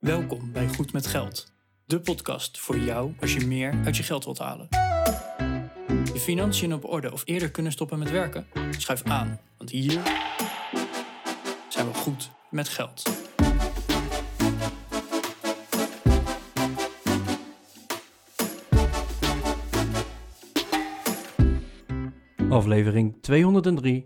Welkom bij Goed met Geld, de podcast voor jou als je meer uit je geld wilt halen. Je financiën op orde of eerder kunnen stoppen met werken? Schuif aan, want hier zijn we goed met geld. Aflevering 203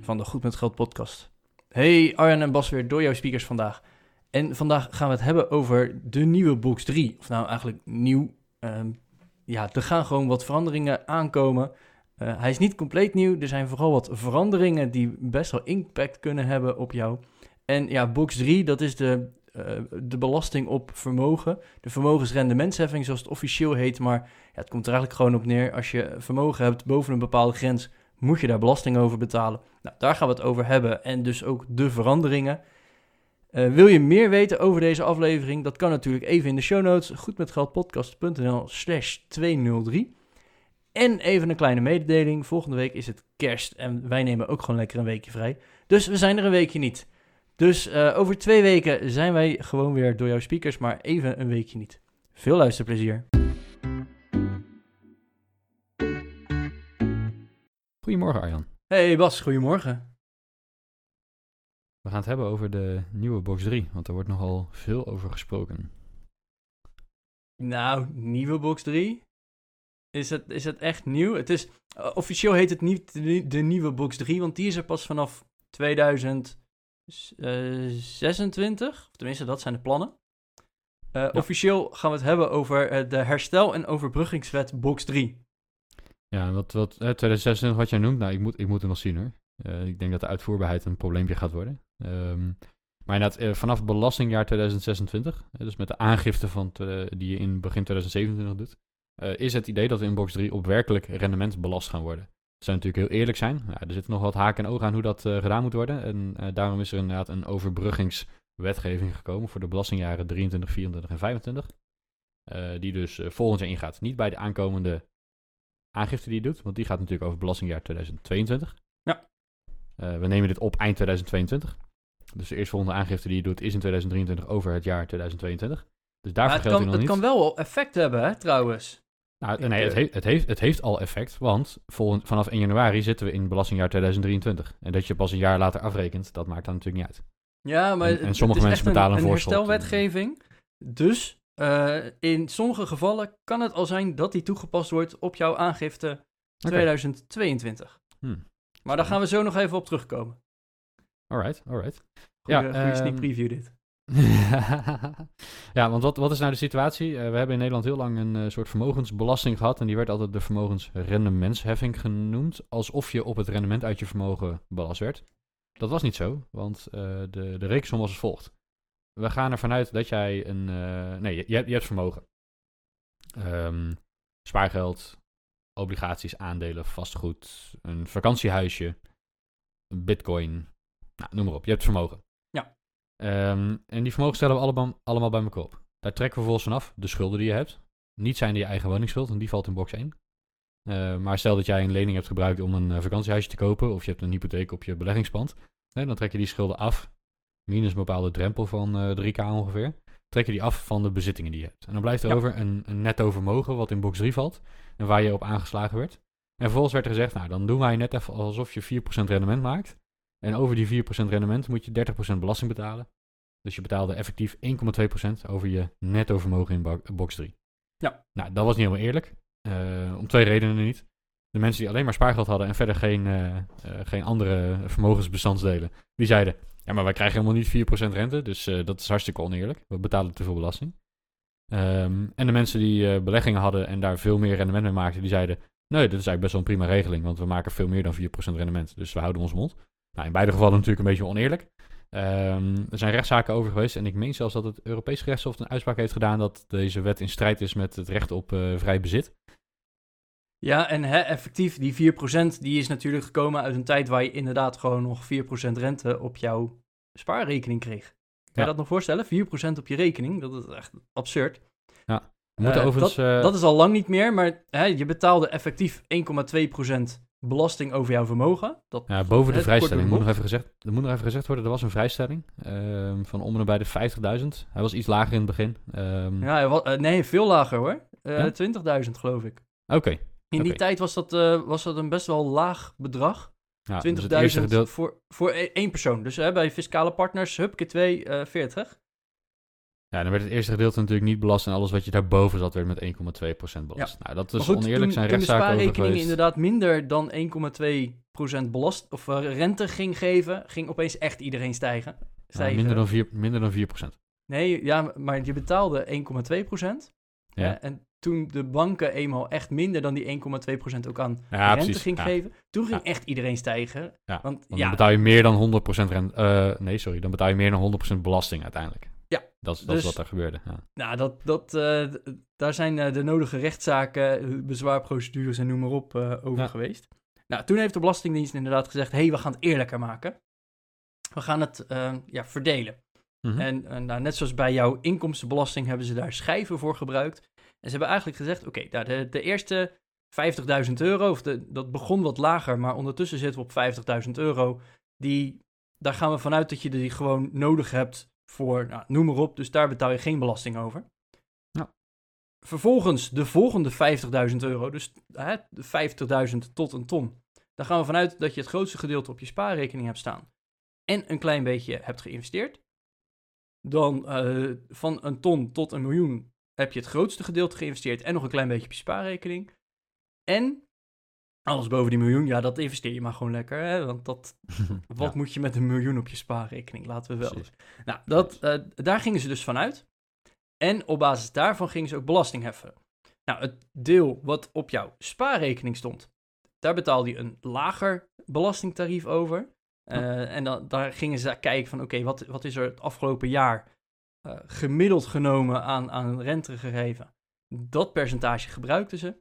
van de Goed met Geld podcast. Hey Arjan en Bas weer door jouw speakers vandaag. En vandaag gaan we het hebben over de nieuwe Box 3. Of nou eigenlijk nieuw. Ehm, ja, er gaan gewoon wat veranderingen aankomen. Eh, hij is niet compleet nieuw. Er zijn vooral wat veranderingen die best wel impact kunnen hebben op jou. En ja, Box 3, dat is de, eh, de belasting op vermogen. De vermogensrendementsheffing, zoals het officieel heet. Maar ja, het komt er eigenlijk gewoon op neer. Als je vermogen hebt boven een bepaalde grens, moet je daar belasting over betalen. Nou, daar gaan we het over hebben. En dus ook de veranderingen. Uh, wil je meer weten over deze aflevering? Dat kan natuurlijk even in de show notes. Goedmetgeldpodcast.nl slash 203. En even een kleine mededeling. Volgende week is het kerst. En wij nemen ook gewoon lekker een weekje vrij. Dus we zijn er een weekje niet. Dus uh, over twee weken zijn wij gewoon weer door jouw speakers. Maar even een weekje niet. Veel luisterplezier. Goedemorgen Arjan. Hey Bas, goedemorgen. We gaan het hebben over de nieuwe Box 3, want er wordt nogal veel over gesproken. Nou, nieuwe Box 3? Is het, is het echt nieuw? Het is, uh, officieel heet het niet de, de, nieuwe Box 3, want die is er pas vanaf 2026. Of tenminste, dat zijn de plannen. Uh, ja. Officieel gaan we het hebben over uh, de herstel- en overbruggingswet Box 3. Ja, wat, wat 2026 wat jij noemt, nou, ik moet, ik moet het nog zien hoor. Uh, ik denk dat de uitvoerbaarheid een probleempje gaat worden. Um, maar inderdaad, uh, vanaf belastingjaar 2026, uh, dus met de aangifte van die je in begin 2027 doet, uh, is het idee dat we in box 3 op werkelijk rendement belast gaan worden. We zou natuurlijk heel eerlijk zijn. Ja, er zitten nog wat haken en ogen aan hoe dat gedaan moet worden. En daarom is er inderdaad een overbruggingswetgeving gekomen voor de belastingjaren 23, 24 en 25. die dus volgend jaar ingaat. Niet bij de aankomende aangifte die je doet, want die gaat natuurlijk over belastingjaar 2022. Uh, we nemen dit op eind 2022. Dus de eerstvolgende aangifte die je doet is in 2023 over het jaar 2022. Dus daarvoor het geldt kan, nog het niet. kan wel effect hebben, hè, trouwens. Nou, nee, het heeft, het, heeft, het heeft al effect, want volgend, vanaf 1 januari zitten we in belastingjaar 2023. En dat je pas een jaar later afrekent, dat maakt dan natuurlijk niet uit. Ja, maar en, en sommige het is mensen betalen een, een herstelwetgeving. Dus uh, in sommige gevallen kan het al zijn dat die toegepast wordt op jouw aangifte okay. 2022. Hmm. Maar daar gaan we zo nog even op terugkomen. Alright, alright. Goeie, ja, goeie um... sneak preview dit. ja, want wat, wat is nou de situatie? Uh, we hebben in Nederland heel lang een uh, soort vermogensbelasting gehad. En die werd altijd de vermogensrendementsheffing genoemd. Alsof je op het rendement uit je vermogen belast werd. Dat was niet zo, want uh, de, de rekensom was als volgt. We gaan ervan uit dat jij een... nee, je, je, hebt vermogen. Um, spaargeld, obligaties, aandelen, vastgoed, een vakantiehuisje, bitcoin, nou, noem maar op. Je hebt vermogen. Ja. Um, en die vermogen stellen we allemaal, allemaal bij elkaar op. Daar trekken we vervolgens vanaf de schulden die je hebt. Niet zijn die je eigen woningsschuld, en die valt in box 1. Uh, maar stel dat jij een lening hebt gebruikt om een uh, vakantiehuisje te kopen, of je hebt een hypotheek op je beleggingspand, hè, dan trek je die schulden af, minus een bepaalde drempel van uh, 3k ongeveer, trek je die af van de bezittingen die je hebt. En dan blijft er ja. over een, een netto vermogen wat in box 3 valt, en waar je op aangeslagen werd. En vervolgens werd er gezegd, nou dan doen wij net even alsof je 4% rendement maakt. En over die 4% rendement moet je 30% belasting betalen. Dus je betaalde effectief 1,2% over je netto vermogen in box 3. Ja. Nou, dat was niet helemaal eerlijk. Uh, om twee redenen niet. De mensen die alleen maar spaargeld hadden en verder geen, uh, uh, geen andere vermogensbestandsdelen, die zeiden, ja maar wij krijgen helemaal niet 4% rente, dus dat is hartstikke oneerlijk. We betalen te veel belasting. Um, en de mensen die beleggingen hadden en daar veel meer rendement mee maakten, die zeiden, nee, dit is eigenlijk best wel een prima regeling, want we maken veel meer dan 4% rendement, dus we houden ons mond. Nou, in beide gevallen natuurlijk een beetje oneerlijk. Um, er zijn rechtszaken over geweest en ik meen zelfs dat het Europees gerechtshof een uitspraak heeft gedaan dat deze wet in strijd is met het recht op uh, vrij bezit. Ja, en effectief, die 4% die is natuurlijk gekomen uit een tijd waar je inderdaad gewoon nog 4% rente op jouw spaarrekening kreeg. Kan je dat nog voorstellen? 4% op je rekening, dat is echt absurd. Ja, uh, overigens... Dat, uh... dat, is al lang niet meer, maar hè, je betaalde effectief 1,2% belasting over jouw vermogen. Dat, Ja, boven de vrijstelling. Moet nog, even gezegd, er moet nog even gezegd worden, er was een vrijstelling ehm, van om en bij de 50.000. Hij was iets lager in het begin. Ehm, ja, hij wa- eh, nee, veel lager hoor. Eh Ja? 20.000 geloof ik. Oké. In die tijd was dat, eh, was dat een best wel laag bedrag. Ja, 20.000 dus voor, voor e- één persoon. Dus hè, bij fiscale partners, hup, keer 2, eh 40. ja, dan werd het eerste gedeelte natuurlijk niet belast en alles wat je daarboven zat werd met 1,2% belast. Nou, dat is goed, oneerlijk, toen, zijn rechtszaken over geweest. inderdaad minder dan 1,2% belast of eh, rente ging geven, ging opeens echt iedereen stijgen. Ja, stijgen. minder, dan 4, minder dan 4%. Nee, ja, maar je betaalde 1,2%. Ja. en toen de banken eenmaal echt minder dan die 1,2% ook aan Ja, rente precies. ging Ja, geven, toen ging echt iedereen stijgen. Want Want dan betaal je meer dan 100% rente. eh, nee, sorry, dan betaal je meer dan 100% belasting uiteindelijk. Ja, Dat is, dat is dus- wat er gebeurde. Ja. Nou, dat, dat, eh, daar zijn eh, de nodige rechtszaken, bezwaarprocedures en noem maar op over geweest. Nou, toen heeft de Belastingdienst inderdaad gezegd: hé, hey, we gaan het eerlijker maken. We gaan het ja, verdelen. Mhm. En eh, nou, net zoals bij jouw inkomstenbelasting hebben ze daar schijven voor gebruikt. En ze hebben eigenlijk gezegd: oké, nou, de, de eerste 50.000 euro, of de, dat begon wat lager, maar ondertussen zitten we op 50.000 euro. Die, daar gaan we vanuit dat je die gewoon nodig hebt voor, nou, noem maar op. Dus daar betaal je geen belasting over. Ja. Vervolgens de volgende 50.000 euro, dus hè, de 50.000 tot een ton. Daar gaan we vanuit dat je het grootste gedeelte op je spaarrekening hebt staan. En een klein beetje hebt geïnvesteerd. Dan eh, van een ton tot een miljoen heb je het grootste gedeelte geïnvesteerd en nog een klein beetje op je spaarrekening. En alles boven die miljoen, ja, dat investeer je maar gewoon lekker. Hè? Want dat, wat Ja, moet je met een miljoen op je spaarrekening? Laten we wel. precies. Nou, dat, eh, daar gingen ze dus vanuit. En op basis daarvan gingen ze ook belasting heffen. Nou, het deel wat op jouw spaarrekening stond, daar betaalde je een lager belastingtarief over. Eh, En dan, daar gingen ze kijken van, oké, wat, wat is er het afgelopen jaar eh, gemiddeld genomen aan, aan rente gegeven? Dat percentage gebruikten ze.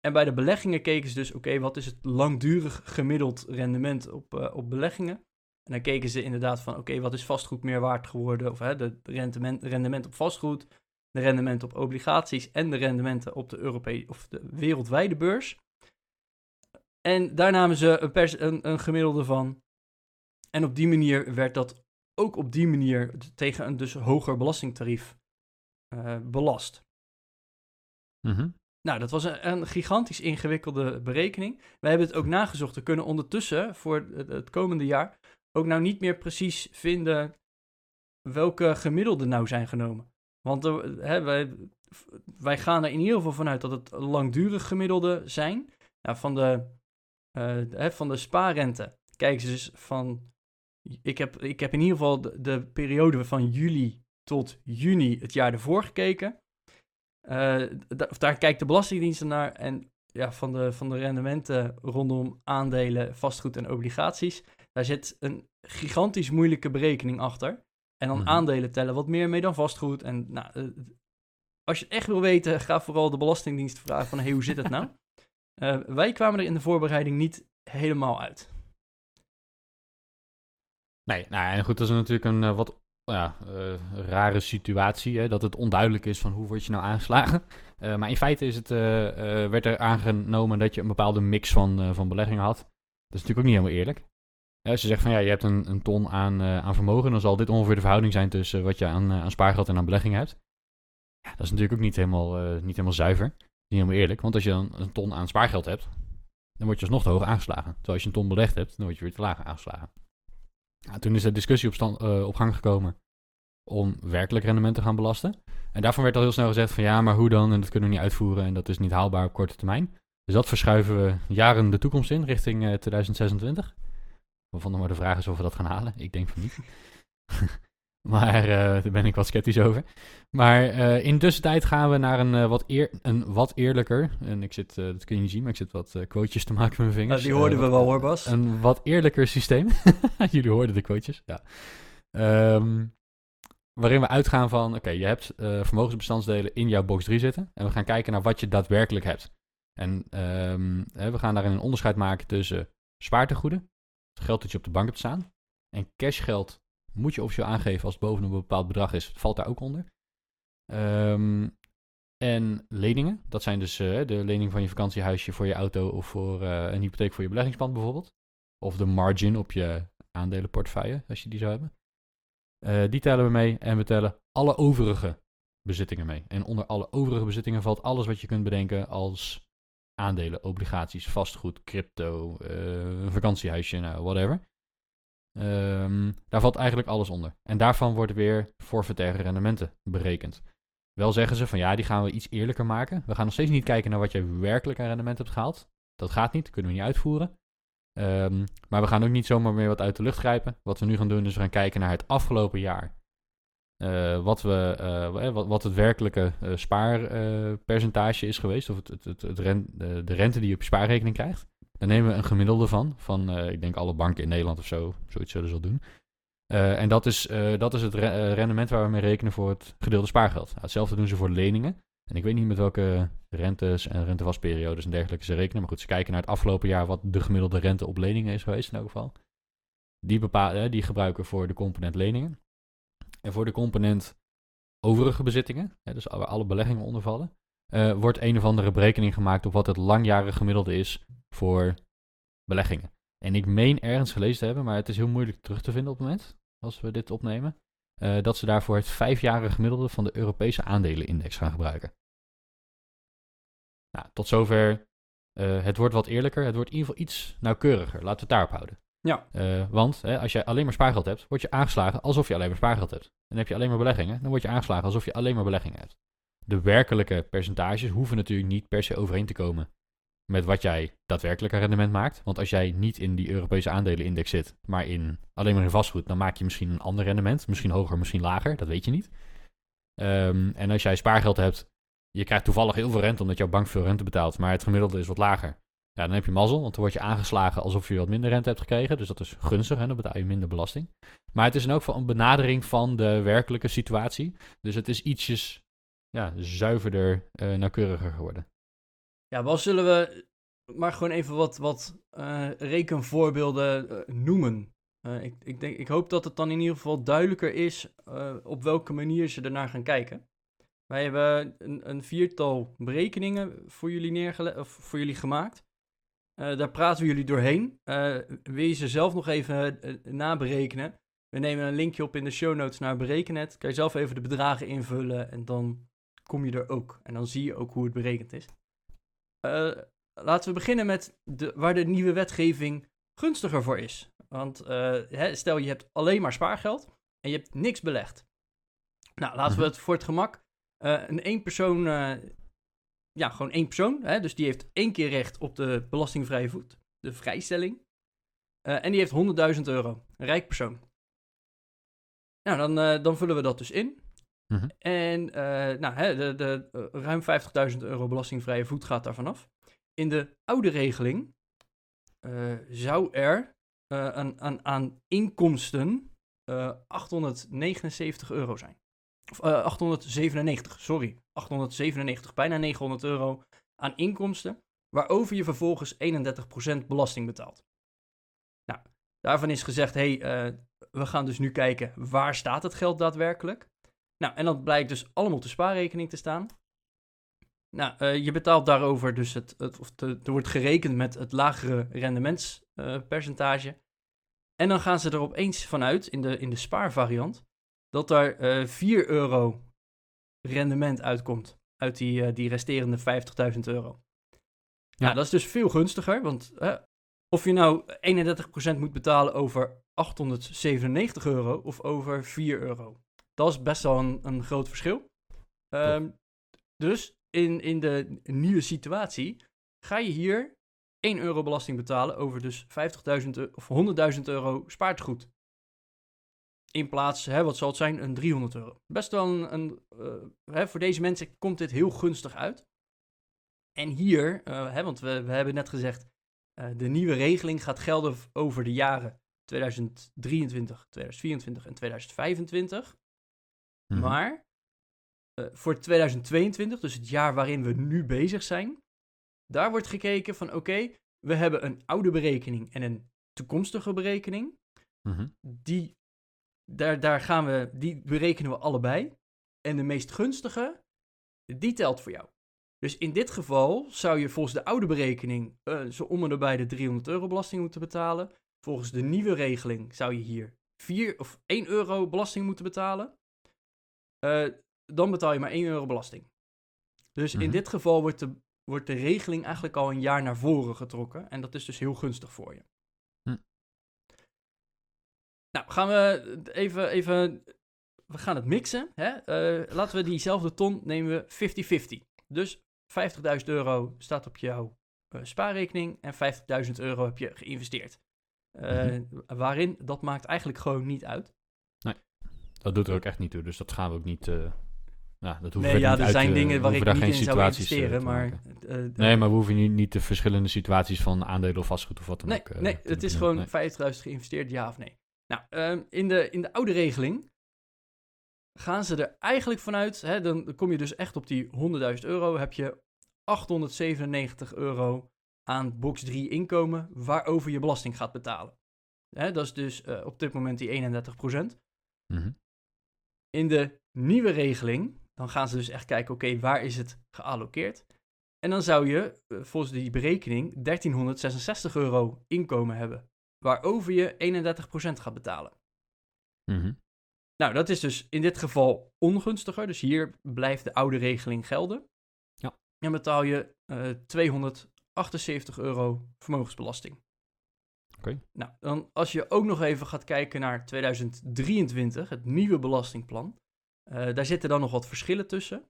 En bij de beleggingen keken ze dus, oké, wat is het langdurig gemiddeld rendement op, eh, op beleggingen? En dan keken ze inderdaad van, oké, wat is vastgoed meer waard geworden? Of hè, de rendement, rendement op vastgoed, de rendement op obligaties en de rendementen op de Europese of de wereldwijde beurs. En daar namen ze een, een gemiddelde van. En op die manier werd dat ook op die manier tegen een dus hoger belastingtarief eh, belast. Mhm. Nou, dat was een, een gigantisch ingewikkelde berekening. Wij hebben het ook nagezocht. We kunnen ondertussen voor het, het komende jaar ook nou niet meer precies vinden welke gemiddelden nou zijn genomen. Want hè, wij, wij gaan er in ieder geval vanuit dat het langdurig gemiddelde zijn. Nou, van, de, eh, hè, van de spaarrente kijken ze dus van... Ik heb, ik heb in ieder geval de, de periode van juli tot juni het jaar ervoor gekeken. Eh, daar kijkt de Belastingdienst naar. En ja, van, de, van de rendementen rondom aandelen, vastgoed en obligaties. Daar zit een gigantisch moeilijke berekening achter. En dan Mhm. aandelen tellen wat meer mee dan vastgoed. En nou, eh, als je het echt wil weten, ga vooral de Belastingdienst vragen van hey, hoe zit het nou? Eh, wij kwamen er in de voorbereiding niet helemaal uit. Nee, nou ja, en goed, dat is natuurlijk een eh, wat ja, eh, rare situatie. Hè, dat het onduidelijk is van hoe word je nou aangeslagen. Eh, maar in feite is het, werd er aangenomen dat je een bepaalde mix van, van beleggingen had. Dat is natuurlijk ook niet helemaal eerlijk. Eh, als je zegt van ja, je hebt een, ton aan, aan vermogen, dan zal dit ongeveer de verhouding zijn tussen wat je aan, aan spaargeld en aan beleggingen hebt. Ja, dat is natuurlijk ook niet helemaal, niet helemaal zuiver. Niet helemaal eerlijk, want als je dan een ton aan spaargeld hebt, dan word je alsnog te hoog aangeslagen. Terwijl als je een ton belegd hebt, dan word je weer te laag aangeslagen. Toen is de discussie op, stand, eh, op gang gekomen om werkelijk rendement te gaan belasten. En daarvan werd al heel snel gezegd van ja, maar hoe dan? En dat kunnen we niet uitvoeren en dat is niet haalbaar op korte termijn. Dus dat verschuiven we jaren de toekomst in, richting eh, 2026. Waarvan dan maar de vraag is of we dat gaan halen. Ik denk van niet. maar eh, daar ben ik wat sceptisch over. Maar eh, in tussentijd gaan we naar een, eh, wat, eer, een wat eerlijker. En ik zit, dat kun je niet zien, maar ik zit wat quotejes te maken met mijn vingers. die Eh, hoorden we wel hoor, Bas. Een wat eerlijker systeem. Jullie hoorden de quotejes, ja. Ehm, waarin we uitgaan van, oké, je hebt eh, vermogensbestandsdelen in jouw box 3 zitten. En we gaan kijken naar wat je daadwerkelijk hebt. En ehm, hè, we gaan daarin een onderscheid maken tussen spaartegoeden, het geld dat je op de bank hebt staan. En cashgeld moet je officieel aangeven als het boven een bepaald bedrag is, valt daar ook onder. Ehm, En leningen, dat zijn dus eh, de lening van je vakantiehuisje voor je auto of voor eh, een hypotheek voor je beleggingspand bijvoorbeeld. Of de margin op je aandelenportefeuille, als je die zou hebben. Eh, die tellen we mee en we tellen alle overige bezittingen mee. En onder alle overige bezittingen valt alles wat je kunt bedenken als aandelen, obligaties, vastgoed, crypto, eh, vakantiehuisje, nou, whatever. Ehm, daar valt eigenlijk alles onder. En daarvan worden weer forfaitaire rendementen berekend. Wel zeggen ze van ja, die gaan we iets eerlijker maken. We gaan nog steeds niet kijken naar wat je werkelijk aan rendement hebt gehaald. Dat gaat niet, dat kunnen we niet uitvoeren. Ehm, maar we gaan ook niet zomaar meer wat uit de lucht grijpen. Wat we nu gaan doen is we gaan kijken naar het afgelopen jaar. Eh, wat, we, eh, wat, wat het werkelijke eh, spaarpercentage is geweest. Of het, het, het, de rente die je op je spaarrekening krijgt. Daar nemen we een gemiddelde van. Van eh, ik denk alle banken in Nederland of zo. Zoiets zullen ze wel doen. Eh, en dat is, eh, dat is het re- rendement waar we mee rekenen voor het gedeelde spaargeld. Nou, hetzelfde doen ze voor leningen. En ik weet niet met welke rentes en rentevastperiodes en dergelijke ze rekenen. Maar goed, ze kijken naar het afgelopen jaar wat de gemiddelde rente op leningen is geweest in elk geval. Die, bepalen, die gebruiken voor de component leningen. En voor de component overige bezittingen, dus waar alle beleggingen onder vallen, wordt een of andere berekening gemaakt op wat het langjarige gemiddelde is voor beleggingen. En ik meen ergens gelezen te hebben, maar het is heel moeilijk terug te vinden op het moment, als we dit opnemen, eh, dat ze daarvoor het vijfjarige gemiddelde van de Europese aandelenindex gaan gebruiken. Nou, tot zover. eh, het wordt wat eerlijker, het wordt in ieder geval iets nauwkeuriger. Laten we het daarop houden. Ja. Eh, want hè, als je alleen maar spaargeld hebt, word je aangeslagen alsof je alleen maar spaargeld hebt. En heb je alleen maar beleggingen, dan word je aangeslagen alsof je alleen maar beleggingen hebt. De werkelijke percentages hoeven natuurlijk niet per se overeen te komen met wat jij daadwerkelijk rendement maakt. Want als jij niet in die Europese aandelenindex zit, maar in, alleen maar in vastgoed, dan maak je misschien een ander rendement. Misschien hoger, misschien lager, dat weet je niet. Ehm, en als jij spaargeld hebt, je krijgt toevallig heel veel rente omdat jouw bank veel rente betaalt, maar het gemiddelde is wat lager. Ja, dan heb je mazzel, want dan word je aangeslagen alsof je wat minder rente hebt gekregen. Dus dat is gunstig, dan betaal je minder belasting. Maar het is in geval een benadering van de werkelijke situatie. Dus het is ietsjes ja, zuiverder, eh, nauwkeuriger geworden. Ja, wel zullen we maar gewoon even wat, wat eh, rekenvoorbeelden eh, noemen. Eh, ik, ik, denk, ik hoop dat het dan in ieder geval duidelijker is op welke manier ze ernaar gaan kijken. Wij hebben een, een viertal berekeningen voor jullie, neergele- of voor jullie gemaakt. Daar praten we jullie doorheen. Wil je ze zelf nog even naberekenen? We nemen een linkje op in de show notes naar Berekennet. Kan je zelf even de bedragen invullen en dan kom je er ook. En dan zie je ook hoe het berekend is. Eh, laten we beginnen met de, waar de nieuwe wetgeving gunstiger voor is. Want eh, hè, stel je hebt alleen maar spaargeld en je hebt niks belegd. Nou, laten we Mhm. het voor het gemak eh, een één persoon, ja, gewoon één persoon. Hè, dus die heeft één keer recht op de belastingvrije voet, de vrijstelling. En die heeft 100.000 euro, een rijk persoon. Nou, dan, dan vullen we dat dus in. Mhm. En eh, nou, hè, de, de eh, ruim 50.000 euro belastingvrije voet gaat daar vanaf. In de oude regeling eh, zou er aan, aan, inkomsten eh 879 euro zijn. Of eh, 897, sorry. 897, bijna 900 euro aan inkomsten, waarover je vervolgens 31% belasting betaalt. Nou, daarvan is gezegd, hé, hey, we gaan dus nu kijken, waar staat het geld daadwerkelijk? Nou, en dat blijkt dus allemaal op de spaarrekening te staan. Nou, eh, je betaalt daarover dus het, het of te- er wordt gerekend met het lagere rendementspercentage. en dan gaan ze er opeens vanuit, in de, in de spaarvariant, dat daar eh 4 euro rendement uitkomt uit die, eh, die resterende 50.000 euro. Ja, Ja. dat is dus veel gunstiger, want of je nou 31% moet betalen over 897 euro of over 4 euro. Dat is best wel een, een groot verschil. Ehm, dus in, in de nieuwe situatie ga je hier 1 euro belasting betalen over dus 50.000 eu- of 100.000 euro spaartegoed. In plaats, hè, wat zal het zijn, een 300 euro. Best wel een, een eh, hè, voor deze mensen komt dit heel gunstig uit. En hier, eh, hè, want we, we hebben net gezegd, eh, de nieuwe regeling gaat gelden over de jaren 2023, 2024 en 2025. Mhm. Maar eh, voor 2022, dus het jaar waarin we nu bezig zijn, daar wordt gekeken van oké, we hebben een oude berekening en een toekomstige berekening. Mhm. Die, daar, daar gaan we, die berekenen we allebei. En de meest gunstige, die telt voor jou. Dus in dit geval zou je volgens de oude berekening eh, zo om en nabij de 300 euro belasting moeten betalen. Volgens de nieuwe regeling zou je hier 4 of 1 euro belasting moeten betalen. Eh, dan betaal je maar 1 euro belasting. Dus in Mhm. dit geval wordt de, wordt de regeling eigenlijk al een jaar naar voren getrokken. En dat is dus heel gunstig voor je. Hm. Nou, gaan we even, even we gaan het mixen. Hè? Eh, laten we diezelfde ton nemen we 50-50. Dus 50.000 euro staat op jouw eh, spaarrekening en 50.000 euro heb je geïnvesteerd. Eh, Waarin, dat maakt eigenlijk gewoon niet uit. Dat doet er ook echt niet toe, dus dat gaan we ook niet... eh ja, dat hoeven Nee, ja, er uit zijn dingen waar ik niet in zou eh, investeren, te maar... eh, Nee, maar we hoeven niet, niet de verschillende situaties van aandelen of vastgoed of wat dan Nee, ook... eh, nee het is gewoon 50.000 geïnvesteerd, ja of nee. Nou, ehm, in, de, in de oude regeling gaan ze er eigenlijk vanuit, hè, dan kom je dus echt op die 100.000 euro, heb je 897 euro aan box 3 inkomen waarover je belasting gaat betalen. Hè, dat is dus op dit moment die 31%. Nee. Mhm. In de nieuwe regeling, dan gaan ze dus echt kijken, oké, waar is het gealloceerd? En dan zou je eh, volgens die berekening 1366 euro inkomen hebben, waarover je 31% gaat betalen. Mhm. Nou, dat is dus in dit geval ongunstiger, dus hier blijft de oude regeling gelden. Ja. En betaal je eh 278 euro vermogensbelasting. Nou, dan als je ook nog even gaat kijken naar 2023, het nieuwe belastingplan, eh, daar zitten dan nog wat verschillen tussen.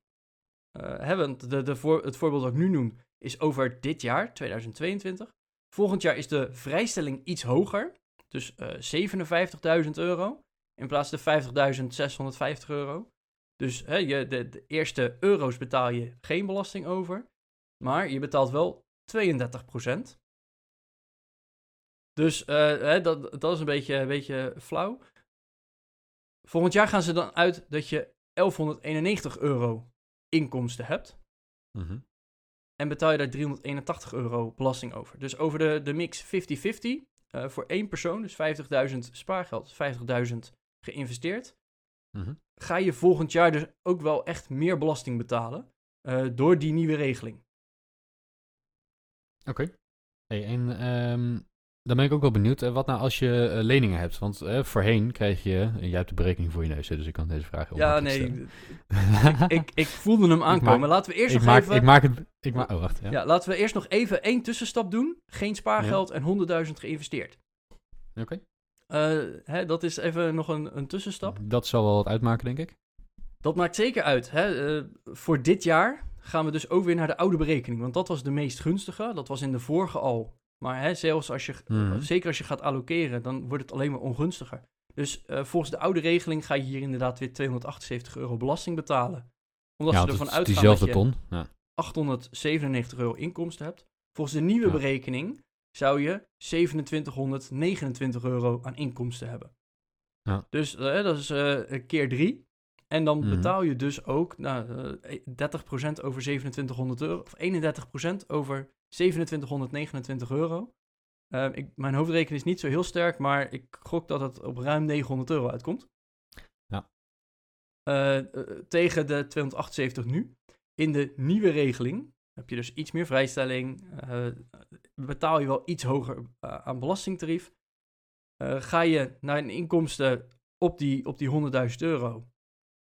Want de, de voor, het voorbeeld dat ik nu noem is over dit jaar, 2022. Volgend jaar is de vrijstelling iets hoger, dus eh 57.000 euro in plaats van de 50.650 euro. Dus hè, je, de, de eerste euro's betaal je geen belasting over, maar je betaalt wel 32%. Dus eh, hè, dat, dat is een beetje, een beetje flauw. Volgend jaar gaan ze dan uit dat je 1191 euro inkomsten hebt. Mhm. En betaal je daar 381 euro belasting over. Dus over de, de mix 50-50 eh, voor één persoon, dus 50.000 spaargeld, 50.000 geïnvesteerd. Mhm. Ga je volgend jaar dus ook wel echt meer belasting betalen eh, door die nieuwe regeling. Oké. Hey, en ehm, dan ben ik ook wel benieuwd, eh, wat nou als je eh, leningen hebt? Want eh, voorheen kreeg je, jij hebt de berekening voor je neus, hè, dus ik kan deze vraag ja, nee, ik, ik voelde hem aankomen. maak- laten we eerst nog maak, even... ik maak het... Ik maak, oh, wacht. Ja. ja, laten we eerst nog even één tussenstap doen. Geen spaargeld en 100.000 geïnvesteerd. Oké. Dat is even nog een, een tussenstap. Dat zal wel wat uitmaken, denk ik. Dat maakt zeker uit. Hè? Voor dit jaar gaan we dus ook weer naar de oude berekening. Want dat was de meest gunstige. Dat was in de vorige al. Maar hè, zelfs als je, Mhm. zeker als je gaat allokeren, dan wordt het alleen maar ongunstiger. Dus eh, volgens de oude regeling ga je hier inderdaad weer 278 euro belasting betalen. Omdat ja, ze want ervan uitgaan dat je ton. Ja. 897 euro inkomsten hebt. Volgens de nieuwe Ja. berekening zou je 2729 euro aan inkomsten hebben. Ja. Dus eh, dat is eh, keer drie. En dan Mhm. betaal je dus ook nou, eh, 30% over 2700 euro, of 31% over 2729 euro. Eh, ik, mijn hoofdrekening is niet zo heel sterk, maar ik gok dat het op ruim 900 euro uitkomt. Ja. Eh, eh, tegen de 278 nu. In de nieuwe regeling heb je dus iets meer vrijstelling. eh, betaal je wel iets hoger eh, aan belastingtarief. Eh, ga je naar een inkomsten op die, op die 100.000 euro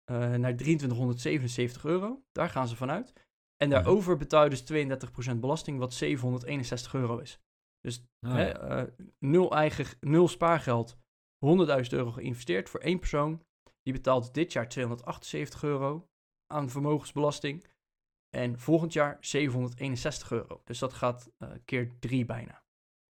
eh, naar 2377 euro. Daar gaan ze vanuit. En daarover betaal je dus 32% belasting, wat 761 euro is. Dus Ah, hè, eh, nul, eigen, nul spaargeld, 100.000 euro geïnvesteerd voor één persoon. Die betaalt dit jaar 278 euro aan vermogensbelasting. En volgend jaar 761 euro. Dus dat gaat eh, keer drie bijna.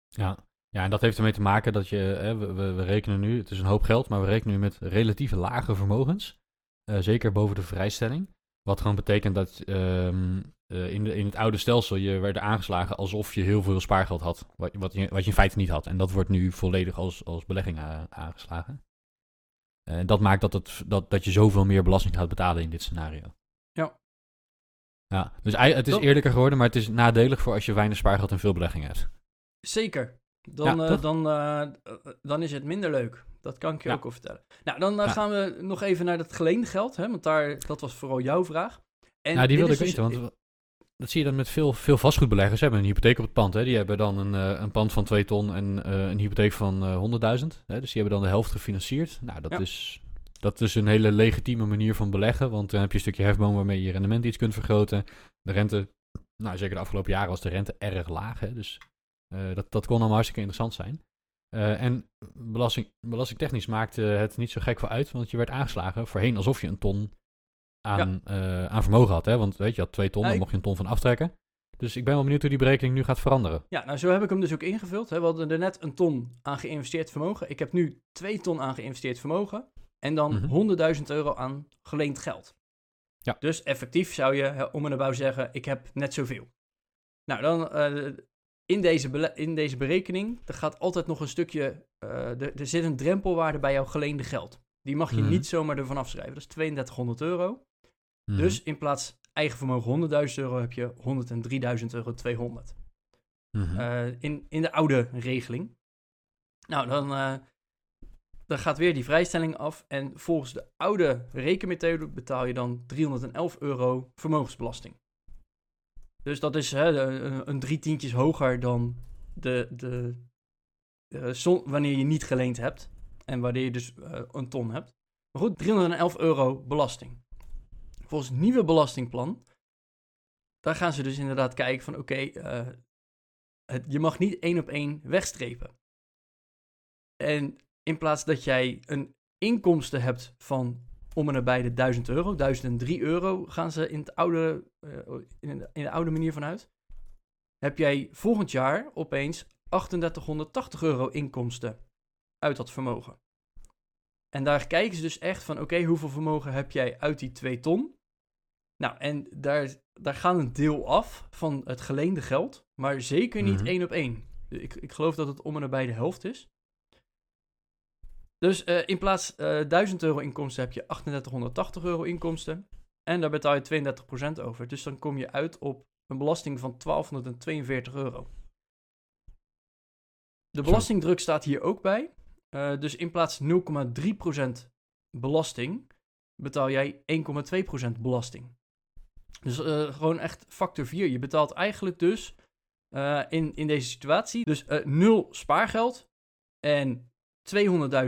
Ja. ja, en dat heeft ermee te maken dat je, hè, we, we, we rekenen nu, het is een hoop geld, maar we rekenen nu met relatief lage vermogens. Eh, zeker boven de vrijstelling. Wat gewoon betekent dat ehm, eh, in, de, in het oude stelsel je werd aangeslagen alsof je heel veel spaargeld had. Wat, wat, je, wat je in feite niet had. En dat wordt nu volledig als, als belegging aangeslagen. En dat maakt dat, het, dat, dat je zoveel meer belasting gaat betalen in dit scenario. Ja. Ja, dus het is eerlijker geworden, maar het is nadelig voor als je weinig spaargeld en veel beleggingen hebt. Zeker. Dan, Ja, eh, dan, eh, eh, dan is het minder leuk. Dat kan ik je Ja. ook wel vertellen. Nou, dan Ja. gaan we nog even naar dat geleende geld. Hè, want daar, dat was vooral jouw vraag. En nou, die wilde ik is weten, dus- want dat zie je dan met veel, veel vastgoedbeleggers. Ze hebben een hypotheek op het pand. Hè. Die hebben dan een, een pand van 2 ton en een hypotheek van eh 100.000. Hè. Dus die hebben dan de helft gefinancierd. Nou, dat, is, dat is een hele legitieme manier van beleggen. Want dan heb je een stukje hefboom waarmee je je rendement iets kunt vergroten. De rente, nou zeker de afgelopen jaren was de rente erg laag. Hè. Dus eh, dat, dat kon allemaal hartstikke interessant zijn. Eh, en belasting, belastingtechnisch maakte het niet zo gek veel uit, want je werd aangeslagen voorheen alsof je een ton aan, eh, aan vermogen had. Hè? Want weet je, je had twee ton, Ja, dan ik- mocht je een ton van aftrekken. Dus ik ben wel benieuwd hoe die berekening nu gaat veranderen. Ja, nou zo heb ik hem dus ook ingevuld. Hè. We hadden er net een ton aan geïnvesteerd vermogen. Ik heb nu 2 ton aan geïnvesteerd vermogen. En dan Mhm. 100.000 euro aan geleend geld. Ja. Dus effectief zou je hè, om en nabij zeggen, ik heb net zoveel. Nou, dan in, deze in deze berekening, er gaat altijd nog een stukje, eh, er, er zit een drempelwaarde bij jouw geleende geld. Die mag je Mhm. niet zomaar ervan afschrijven. Dat is 3200 euro. Mhm. Dus in plaats eigen vermogen 100.000 euro heb je 103.000 euro 200. Mhm. Eh, in, in de oude regeling. Nou, dan, eh, dan gaat weer die vrijstelling af. En volgens de oude rekenmethode betaal je dan 311 euro vermogensbelasting. Dus dat is hè, de- een, drie tientjes hoger dan de, de, eh, som- wanneer je niet geleend hebt. En wanneer je dus eh, een ton hebt. Maar goed, 311 euro belasting. Volgens het nieuwe belastingplan, daar gaan ze dus inderdaad kijken van oké, eh, je mag niet één op één wegstrepen. En in plaats dat jij een inkomsten hebt van om en nabij de 1000 euro, 1003 euro gaan ze in, het oude, eh, in, de, in de oude manier vanuit, heb jij volgend jaar opeens 3880 euro inkomsten uit dat vermogen. En daar kijken ze dus echt van, oké, hoeveel vermogen heb jij uit die 2 ton? Nou, en daar, daar gaan een deel af van het geleende geld, maar zeker niet Mhm. één op één. Ik, ik geloof dat het om en nabij de helft is. Dus eh, in plaats eh 1000 euro inkomsten heb je 3880 euro inkomsten. En daar betaal je 32% over. Dus dan kom je uit op een belasting van 1242 euro. De belastingdruk staat hier ook bij. Eh, dus in plaats 0,3% belasting betaal jij 1,2% belasting. Dus gewoon echt factor 4. Je betaalt eigenlijk dus in, in deze situatie dus nul spaargeld en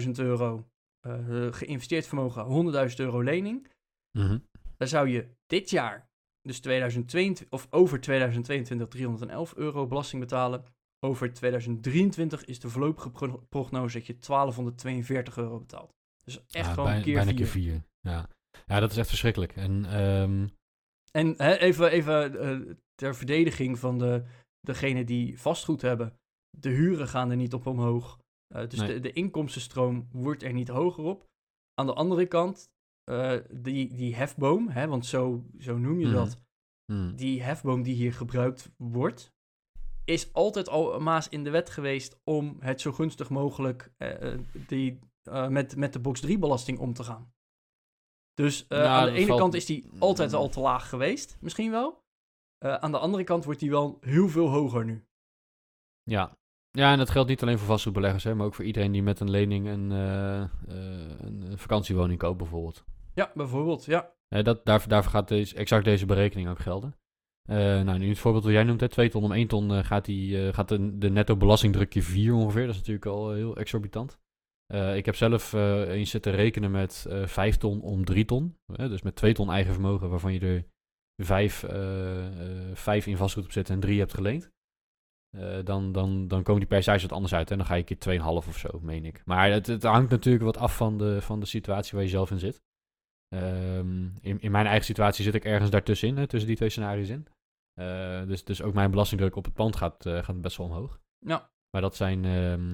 200.000 euro eh, geïnvesteerd vermogen, 100.000 euro lening. Mhm. Dan zou je dit jaar, dus 2022, of over 2022, 311 euro belasting betalen. Over 2023 is de voorlopige pro- prognose dat je 1242 euro betaalt. Dus echt Ja, gewoon bij- keer bijna vier. keer vier. Ja. ja, dat is echt verschrikkelijk. En ehm, En hè, even, even eh, ter verdediging van de, degene die vastgoed hebben. De huren gaan er niet op omhoog. Eh, dus Nee. de, de inkomstenstroom wordt er niet hoger op. Aan de andere kant, eh, die, die hefboom, hè, want zo, zo noem je Mhm. dat. hmm. Die hefboom die hier gebruikt wordt, is altijd al een maas in de wet geweest om het zo gunstig mogelijk eh, die, met, met de box 3 belasting om te gaan. Dus Nou, aan de ene valt- kant is die altijd al te laag geweest, misschien wel. Aan de andere kant wordt die wel heel veel hoger nu. Ja. Ja, en dat geldt niet alleen voor vastgoedbeleggers, hè, maar ook voor iedereen die met een lening een, eh, eh, een, vakantiewoning koopt bijvoorbeeld. Ja, bijvoorbeeld, ja. Eh, dat, daarvoor, daarvoor gaat deze, exact deze berekening ook gelden. Nou, nu het voorbeeld wat jij noemt, hè, 2 ton om 1 ton, gaat, die, gaat de, de netto belastingdruk keer 4 ongeveer. Dat is natuurlijk al heel exorbitant. Ik heb zelf eens zitten rekenen met eh 5 ton om 3 ton. Dus met 2 ton eigen vermogen, waarvan je er 5, eh, eh, 5 in vastgoed op zet en 3 hebt geleend. Eh, dan, dan, dan komen die percentages wat anders uit. En dan ga je keer 2,5 of zo, meen ik. Maar het, het hangt natuurlijk wat af van de, van de situatie waar je zelf in zit. Ehm, in, in mijn eigen situatie zit ik ergens daartussenin, hè, tussen die twee scenario's in. Eh, dus, dus ook mijn belastingdruk op het pand gaat, eh, gaat best wel omhoog. Ja, Maar dat zijn, ehm,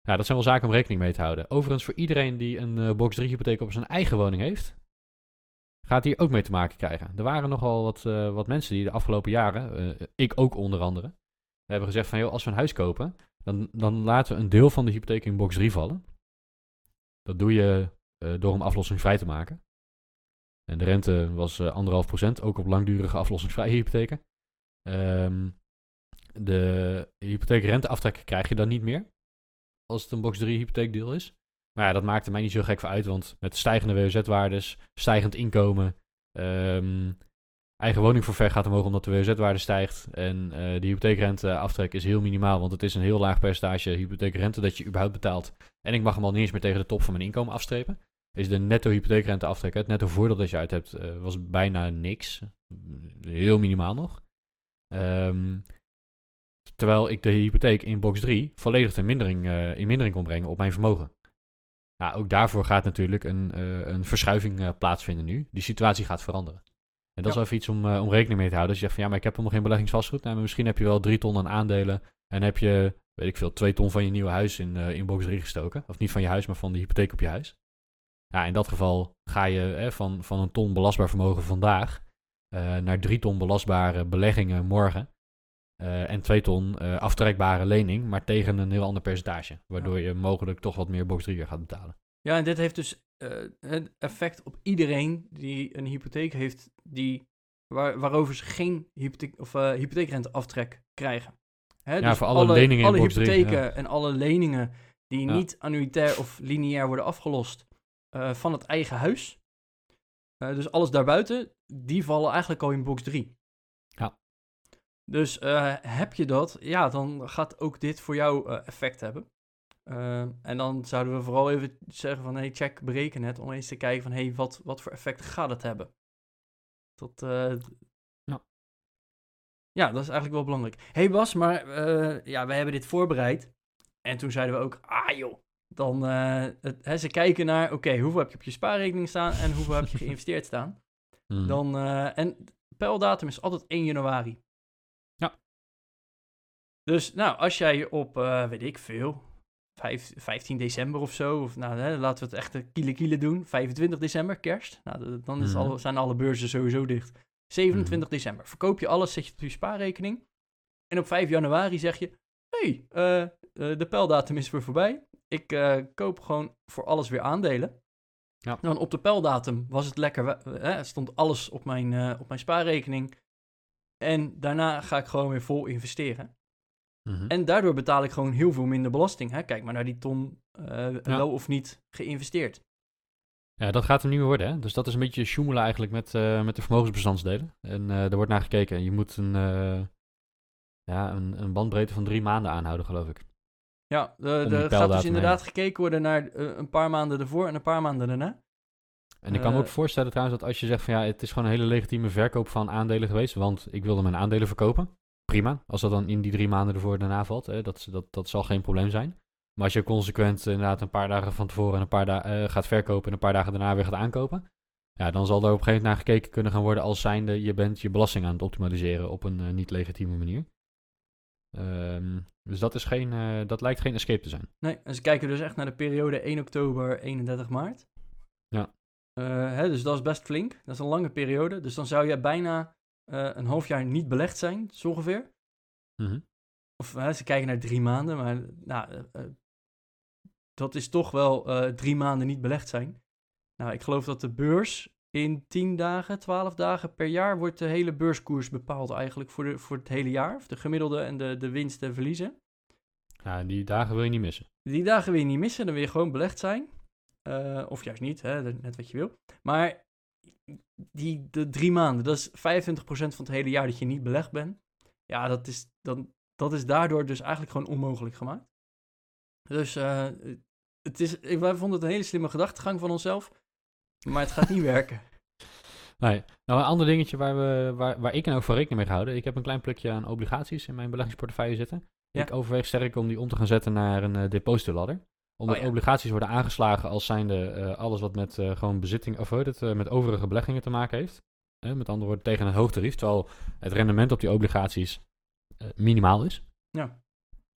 ja, dat zijn wel zaken om rekening mee te houden. Overigens, voor iedereen die een box 3 hypotheek op zijn eigen woning heeft, gaat hier ook mee te maken krijgen. Er waren nogal wat, wat mensen die de afgelopen jaren, ik ook onder andere, hebben gezegd van, joh, als we een huis kopen, dan, dan laten we een deel van de hypotheek in box 3 vallen. Dat doe je eh, door hem aflossingsvrij te maken. En de rente was eh, anderhalf procent, ook op langdurige aflossingsvrije hypotheken. Ehm, de hypotheekrenteaftrek krijg je dan niet meer. Als het een box 3 hypotheekdeel is. Maar ja, dat maakte mij niet zo gek voor uit. Want met stijgende WOZ-waardes, stijgend inkomen. Ehm eigen woningforfait gaat omhoog omdat de WZ-waarde stijgt. En eh, de hypotheekrenteaftrek is heel minimaal, want het is een heel laag percentage hypotheekrente dat je überhaupt betaalt. En ik mag hem al niet eens meer tegen de top van mijn inkomen afstrepen. Is de netto hypotheekrenteaftrek, het netto voordeel dat je uit hebt, eh, was bijna niks. Heel minimaal nog. Ehm, terwijl ik de hypotheek in box 3 volledig in mindering, eh, in mindering kon brengen op mijn vermogen. Nou, ook daarvoor gaat natuurlijk een, een verschuiving plaatsvinden nu. Die situatie gaat veranderen. En dat Ja. is wel even iets om, eh, om rekening mee te houden. Als je zegt van ja, maar ik heb helemaal geen beleggingsvastgoed. Nou, maar misschien heb je wel drie ton aan aandelen. En heb je, weet ik veel, twee ton van je nieuwe huis in, eh, in box 3 gestoken. Of niet van je huis, maar van de hypotheek op je huis. Ja, in dat geval ga je hè, van, van een ton belastbaar vermogen vandaag eh, naar drie ton belastbare beleggingen morgen. Eh, en twee ton eh, aftrekbare lening, maar tegen een heel ander percentage. Waardoor je mogelijk toch wat meer box 3 gaat betalen. Ja, en dit heeft dus eh, het effect op iedereen die een hypotheek heeft die, waar, waarover ze geen hypotheek, of, eh, hypotheekrenteaftrek krijgen. Hè, Ja, voor alle leningen in alle box drie, hypotheken ja. en alle leningen die Ja. niet annuitair of lineair worden afgelost eh, van het eigen huis. Eh, dus alles daarbuiten, die vallen eigenlijk al in box 3. Ja. Dus eh, heb je dat, ja, dan gaat ook dit voor jou eh, effect hebben. Eh, en dan zouden we vooral even zeggen van, hey, check, bereken het, om eens te kijken van, hey, wat, wat voor effect gaat het hebben? Dat, eh, Ja. ja, dat is eigenlijk wel belangrijk. hey Bas, maar eh, ja, wij hebben dit voorbereid. En toen zeiden we ook, ah joh, dan, eh, het, hè, ze kijken naar, oké, hoeveel heb je op je spaarrekening staan en hoeveel heb je geïnvesteerd staan? Hmm. Dan, en pijldatum is altijd 1 januari. Ja. Dus nou, als jij op, weet ik veel, vijf- 15 december of zo, of nou, hè, laten we het echt kiele kiele doen, 25 december, kerst, nou, dan is Mhm. alle, zijn alle beurzen sowieso dicht. 27 december, verkoop je alles, zet je op je spaarrekening. En op 5 januari zeg je, hé, hey, eh, eh, de pijldatum is weer voorbij. Ik eh, koop gewoon voor alles weer aandelen. Ja. Dan op de pijldatum was het lekker, eh, hè, stond alles op mijn, eh, op mijn spaarrekening. En daarna ga ik gewoon weer vol investeren. Mhm. En daardoor betaal ik gewoon heel veel minder belasting. Hè? Kijk maar naar die ton eh, wel of niet geïnvesteerd. Ja, dat gaat hem niet meer worden. Hè? Dus dat is een beetje sjoemelen eigenlijk met, eh, met de vermogensbestandsdelen. En eh er wordt naar gekeken. Je moet een, ja, een, een bandbreedte van drie maanden aanhouden, geloof ik. Ja, er gaat dus inderdaad heen. gekeken worden naar een paar maanden ervoor en een paar maanden daarna. En ik kan me ook voorstellen trouwens dat als je zegt van ja, het is gewoon een hele legitieme verkoop van aandelen geweest, want ik wilde mijn aandelen verkopen. Prima, als dat dan in die drie maanden ervoor daarna valt, hè, dat, dat, dat zal geen probleem zijn. Maar als je consequent inderdaad een paar dagen van tevoren en een paar dagen gaat verkopen en een paar dagen daarna weer gaat aankopen, ja, dan zal er op een gegeven moment naar gekeken kunnen gaan worden als zijnde je bent je belasting aan het optimaliseren op een eh, niet legitieme manier. Ehm, dus dat, is geen, eh, dat lijkt geen escape te zijn. Nee, en ze kijken dus echt naar de periode 1 oktober, 31 maart. Ja. Eh, hè, dus dat is best flink. Dat is een lange periode. Dus dan zou je bijna eh, een half jaar niet belegd zijn, zo ongeveer. Mhm. Of hè, ze kijken naar drie maanden, maar nou, eh, eh, dat is toch wel eh, drie maanden niet belegd zijn. Nou, ik geloof dat de beurs in 10 dagen, 12 dagen per jaar wordt de hele beurskoers bepaald eigenlijk voor, de, voor het hele jaar. Of de gemiddelde en de, de winsten en verliezen. Ja, die dagen wil je niet missen. Die dagen wil je niet missen, dan wil je gewoon belegd zijn. Eh, of juist niet, hè, net wat je wil. Maar die de drie maanden, dat is 25% van het hele jaar dat je niet belegd bent. Ja, dat is, dan, dat is daardoor dus eigenlijk gewoon onmogelijk gemaakt. Dus eh, het is, ik, wij vonden het een hele slimme gedachtegang van onszelf. Maar het gaat niet werken. Nee. Nou, een ander dingetje waar, we, waar, waar ik en ook voor rekening mee gehouden. Ik heb een klein plukje aan obligaties in mijn beleggingsportefeuille zitten. Ja. Ik overweeg sterk om die om te gaan zetten naar een uh, depositoladder. Omdat Oh ja. obligaties worden aangeslagen als zijnde eh, alles wat met eh, gewoon bezitting, of het, eh, met overige beleggingen te maken heeft. Met andere woorden, tegen een hoog tarief. Terwijl het rendement op die obligaties minimaal is. Ja.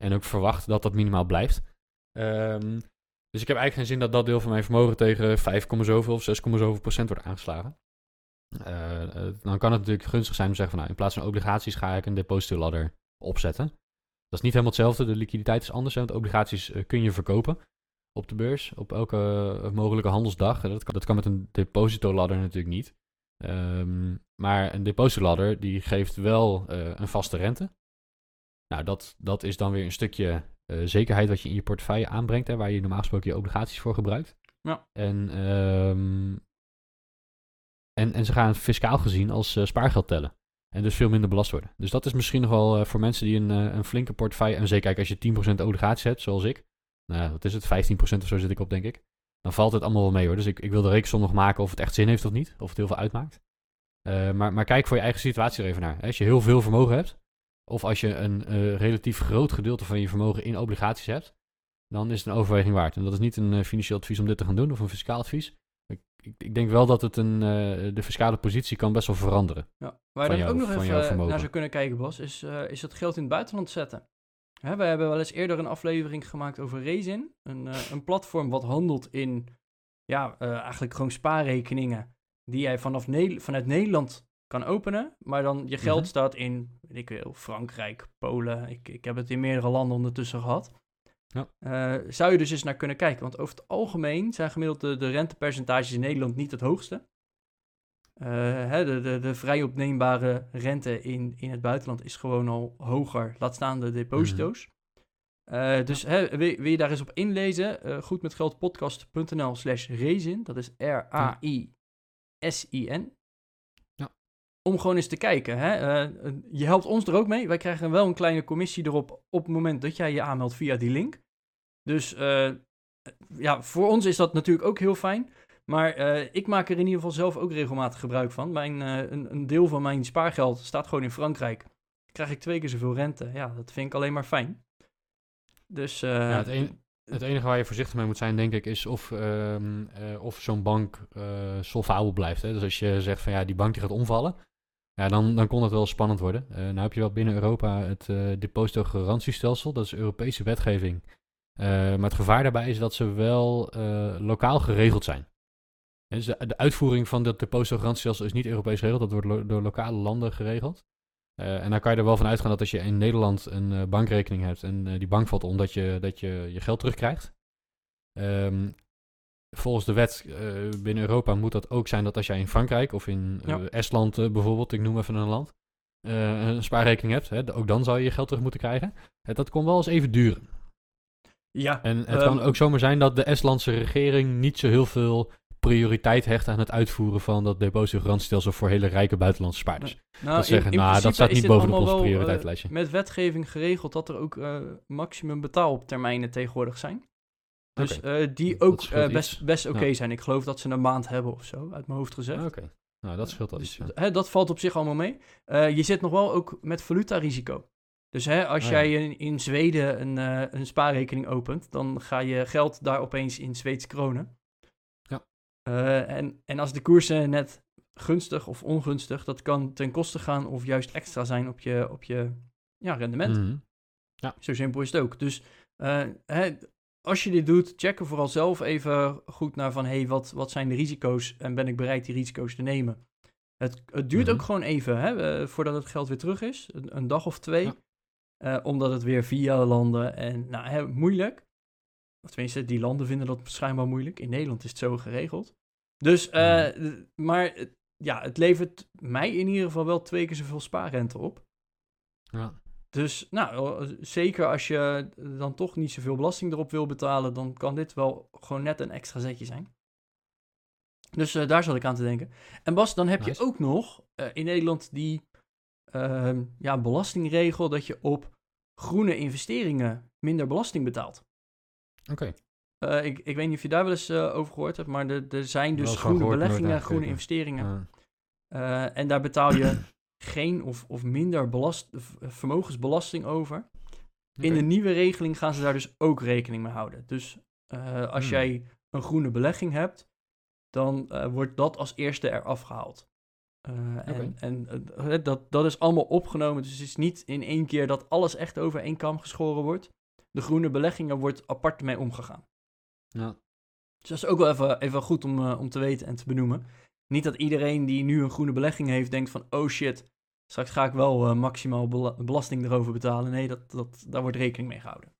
En ook verwacht dat dat minimaal blijft. Ehm, dus ik heb eigenlijk geen zin dat dat deel van mijn vermogen tegen 5, zoveel of 6, zoveel procent wordt aangeslagen. Uh, dan kan het natuurlijk gunstig zijn om te zeggen van nou, in plaats van obligaties ga ik een depositoladder opzetten. Dat is niet helemaal hetzelfde. De liquiditeit is anders. Hè, want obligaties uh, kun je verkopen op de beurs op elke uh, mogelijke handelsdag. Dat kan, dat kan met een depositoladder natuurlijk niet. Um, maar een depositoladder die geeft wel uh, een vaste rente. Nou, dat, dat is dan weer een stukje uh, zekerheid wat je in je portefeuille aanbrengt, hè, waar je normaal gesproken je obligaties voor gebruikt. Ja. En um, En, en ze gaan fiscaal gezien als eh, spaargeld tellen. En dus veel minder belast worden. Dus dat is misschien nog wel eh, voor mensen die een, eh, een flinke portefeuille... En zeker kijk, als je 10% obligaties hebt, zoals ik. Nou, wat is het? 15% of zo zit ik op, denk ik. Dan valt het allemaal wel mee hoor. Dus ik, ik wil de rekensom nog maken of het echt zin heeft of niet. Of het heel veel uitmaakt. Eh, maar, maar kijk voor je eigen situatie er even naar. Als je heel veel vermogen hebt... Of als je een eh, relatief groot gedeelte van je vermogen in obligaties hebt... Dan is het een overweging waard. En dat is niet een eh, financieel advies om dit te gaan doen. Of een fiscaal advies. Ik, ik, ik denk wel dat het een, de fiscale positie kan best wel veranderen. Ja. Waar je dan ook nog even naar zou kunnen kijken, Bas, is, is het geld in het buitenland zetten. Hè, we hebben wel eens eerder een aflevering gemaakt over Raisin. Een, eh, een platform wat handelt in, ja, eh, eigenlijk gewoon spaarrekeningen. Die jij vanaf Ne- vanuit Nederland kan openen. Maar dan je geld Mhm. staat in, weet ik veel, Frankrijk, Polen. Ik, ik heb het in meerdere landen ondertussen gehad. Ja. Eh, zou je dus eens naar kunnen kijken. Want over het algemeen zijn gemiddeld de, de rentepercentages in Nederland niet het hoogste. Eh, hè, de, de, de vrij opneembare rente in, in het buitenland is gewoon al hoger, laat staan de deposito's. Eh, dus hè, wil, wil je daar eens op inlezen? Eh goedmetgeldpodcast.nl slash Raisin, dat is R-A-I-S-I-N. Om gewoon eens te kijken. Hè? Je helpt ons er ook mee. Wij krijgen wel een kleine commissie erop op het moment dat jij je aanmeldt via die link. Dus eh, ja, voor ons is dat natuurlijk ook heel fijn. Maar eh, ik maak er in ieder geval zelf ook regelmatig gebruik van. Mijn, eh, een, een deel van mijn spaargeld staat gewoon in Frankrijk. Krijg ik twee keer zoveel rente. Ja, dat vind ik alleen maar fijn. Dus eh, Ja, het, enige waar je voorzichtig mee moet zijn, denk ik, is of, ehm, eh, of zo'n bank solvabel blijft. Hè? Dus als je zegt van ja, die bank die gaat omvallen, ja, dan, dan kon het wel spannend worden. Eh nou heb je wel binnen Europa het eh depositogarantiestelsel, dat is Europese wetgeving. Maar het gevaar daarbij is dat ze wel lokaal geregeld zijn. Dus de, de uitvoering van dat depositogarantiestelsel is niet Europees geregeld, dat wordt lo- door lokale landen geregeld. Eh, en daar kan je er wel van uitgaan dat als je in Nederland een eh, bankrekening hebt en eh, die bank valt om, dat je, dat je je geld terugkrijgt. Ehm, volgens de wet binnen Europa moet dat ook zijn dat als jij in Frankrijk of in Ja. Estland bijvoorbeeld, ik noem even een land, een spaarrekening hebt, hè, ook dan zou je je geld terug moeten krijgen. Dat kon wel eens even duren. ja, En het Ehm, kan ook zomaar zijn dat de Estlandse regering niet zo heel veel prioriteit hecht aan het uitvoeren van dat depositogarantiestelsel voor hele rijke buitenlandse spaarders. nou, dat zeggen, nou, dat staat niet bovenop ons wel, eh, prioriteitslijstje. met wetgeving geregeld dat er ook eh, maximum betaaltermijnen tegenwoordig zijn. Dus eh, die ook best, best oké zijn. Ik geloof dat ze een maand hebben of zo, uit mijn hoofd gezegd. Oké, nou dat scheelt al Dus, iets. hè, dat valt op zich allemaal mee. Je zit nog wel ook met valutarisico. Dus hè, als Ah, ja. jij in, in Zweden een, een spaarrekening opent, dan ga je geld daar opeens in Zweedse kronen. Ja. Eh, en, en als de koersen net gunstig of ongunstig, dat kan ten koste gaan of juist extra zijn op je, op je ja, rendement. Mhm. Zo simpel is het ook. Dus eh, hè, als je dit doet, check er vooral zelf even goed naar van... hey, wat, wat zijn de risico's en ben ik bereid die risico's te nemen? Het, het duurt Mhm. ook gewoon even hè, voordat het geld weer terug is. Een, een dag of twee. Ja. Eh, omdat het weer via landen en nou, hè, moeilijk. Of tenminste, die landen vinden dat schijnbaar moeilijk. In Nederland is het zo geregeld. Dus, eh, maar eh, ja, het levert mij in ieder geval wel twee keer zoveel spaarrente op. Ja. Dus nou, eh, zeker als je dan toch niet zoveel belasting erop wil betalen, dan kan dit wel gewoon net een extra zetje zijn. Dus eh, daar zat ik aan te denken. En Bas, dan heb je ook nog in Nederland die ehm, ja, belastingregel dat je op groene investeringen minder belasting betaalt. Oké. Eh, ik, ik weet niet of je daar wel eens eh, over gehoord hebt, maar er, er zijn dus groene gehoord, beleggingen, groene investeringen. Eh, en daar betaal je geen of, of minder belast, vermogensbelasting over. In de nieuwe regeling gaan ze daar dus ook rekening mee houden. Dus als Hmm. jij een groene belegging hebt, dan wordt dat als eerste eraf gehaald. Eh, En, Oké. en dat, dat is allemaal opgenomen. Dus het is niet in één keer dat alles echt over één kam geschoren wordt. De groene beleggingen wordt apart mee omgegaan. Ja. Dus dat is ook wel even, even goed om, eh, om te weten en te benoemen. Niet dat iedereen die nu een groene belegging heeft denkt van... oh shit, straks ga ik wel eh, maximaal bela- belasting erover betalen. Nee, dat, dat, daar wordt rekening mee gehouden.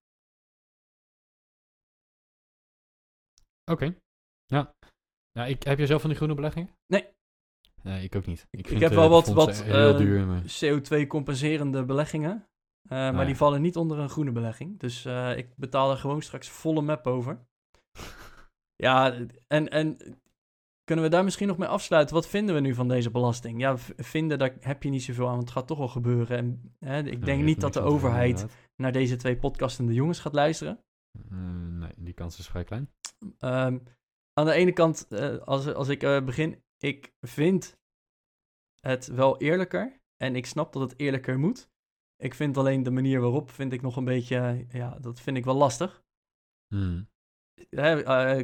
Oké. Ja. ja ik, heb je zelf van die groene beleggingen? Nee. Nee, ik ook niet. Ik, ik vind, heb eh, wel wat- wat, heel eh, duur. Maar... CO2-compenserende beleggingen. Eh, maar ja. die vallen niet onder een groene belegging. Dus eh, ik betaal er gewoon straks volle map over. ja, en, en kunnen we daar misschien nog mee afsluiten? Wat vinden we nu van deze belasting? Ja, vinden, daar heb je niet zoveel aan, want het gaat toch wel gebeuren. En hè, ik Ja, denk niet dat de doen, overheid naar deze twee podcastende jongens gaat luisteren. Eh, nee, die kans is vrij klein. Ehm, aan de ene kant, eh, als, als ik begin, ik vind het wel eerlijker. En ik snap dat het eerlijker moet. Ik vind alleen de manier waarop, vind ik nog een beetje, ja, dat vind ik wel lastig. Hmm. Eh,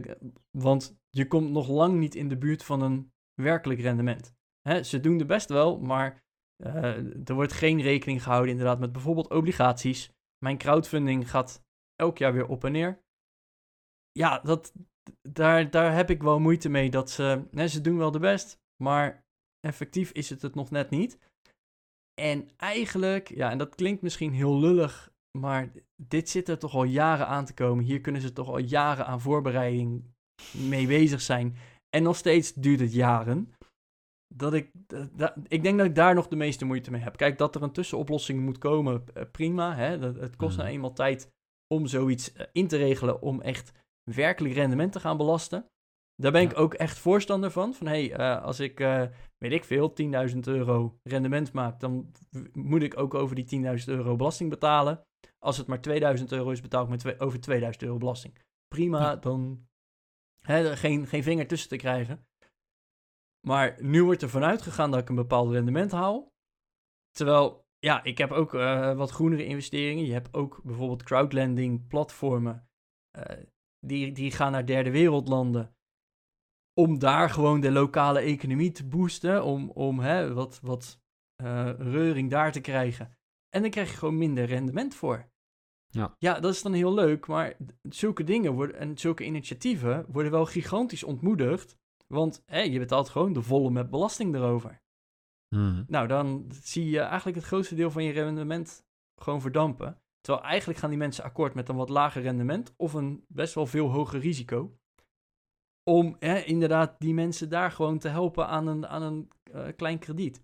want je komt nog lang niet in de buurt van een werkelijk rendement. Ze doen de best wel, maar eh, er wordt geen rekening gehouden inderdaad met bijvoorbeeld obligaties. Mijn crowdfunding gaat elk jaar weer op en neer. Ja, dat, daar, daar heb ik wel moeite mee. Dat ze, hè, ze doen wel de best, maar effectief is het het nog net niet. En eigenlijk, ja, en dat klinkt misschien heel lullig, maar dit zit er toch al jaren aan te komen. Hier kunnen ze toch al jaren aan voorbereiding mee bezig zijn. En nog steeds duurt het jaren. Dat ik, ik denk dat ik daar nog de meeste moeite mee heb. Kijk, dat er een tussenoplossing moet komen, eh, prima. Hè? Dat, het kost Mhm. nou eenmaal tijd om zoiets eh, in te regelen, om echt werkelijk rendement te gaan belasten. Daar ben ik Ja. ook echt voorstander van. Van hé, hey, eh, als ik, eh, weet ik veel, 10.000 euro rendement maak, dan moet ik ook over die 10.000 euro belasting betalen. Als het maar 2000 euro is, betaal ik met over 2000 euro belasting. Prima, Ja. dan hè, geen, geen vinger tussen te krijgen. Maar nu wordt er vanuit gegaan dat ik een bepaald rendement haal. Terwijl, ja, ik heb ook eh, wat groenere investeringen. Je hebt ook bijvoorbeeld crowdlending platformen. die, die gaan naar derde wereldlanden. Om daar gewoon de lokale economie te boosten. Om, om hè, wat, wat eh, reuring daar te krijgen. En dan krijg je gewoon minder rendement voor. Ja. ja, dat is dan heel leuk. Maar zulke dingen worden, en zulke initiatieven worden wel gigantisch ontmoedigd. Want hè, je betaalt gewoon de volle met belasting erover. Hmm. Nou, dan zie je eigenlijk het grootste deel van je rendement gewoon verdampen. Terwijl eigenlijk gaan die mensen akkoord met een wat lager rendement of een best wel veel hoger risico. Om inderdaad die mensen daar gewoon te helpen aan een, aan een eh, klein krediet.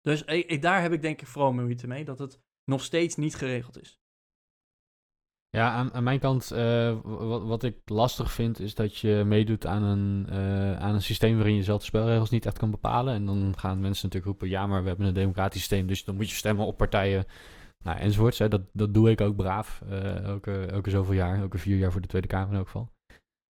Dus ik, daar heb ik denk ik vooral moeite mee, dat het nog steeds niet geregeld is. Ja, aan, aan mijn kant, eh, wat, wat ik lastig vind, is dat je meedoet aan een, eh, aan een systeem waarin je zelf de spelregels niet echt kan bepalen. En dan gaan mensen natuurlijk roepen, ja, maar we hebben een democratisch systeem, dus dan moet je stemmen op partijen, nou, enzovoorts. Hè. Dat, dat doe ik ook braaf, elke, elke zoveel jaar, elke vier jaar voor de Tweede Kamer in elk geval.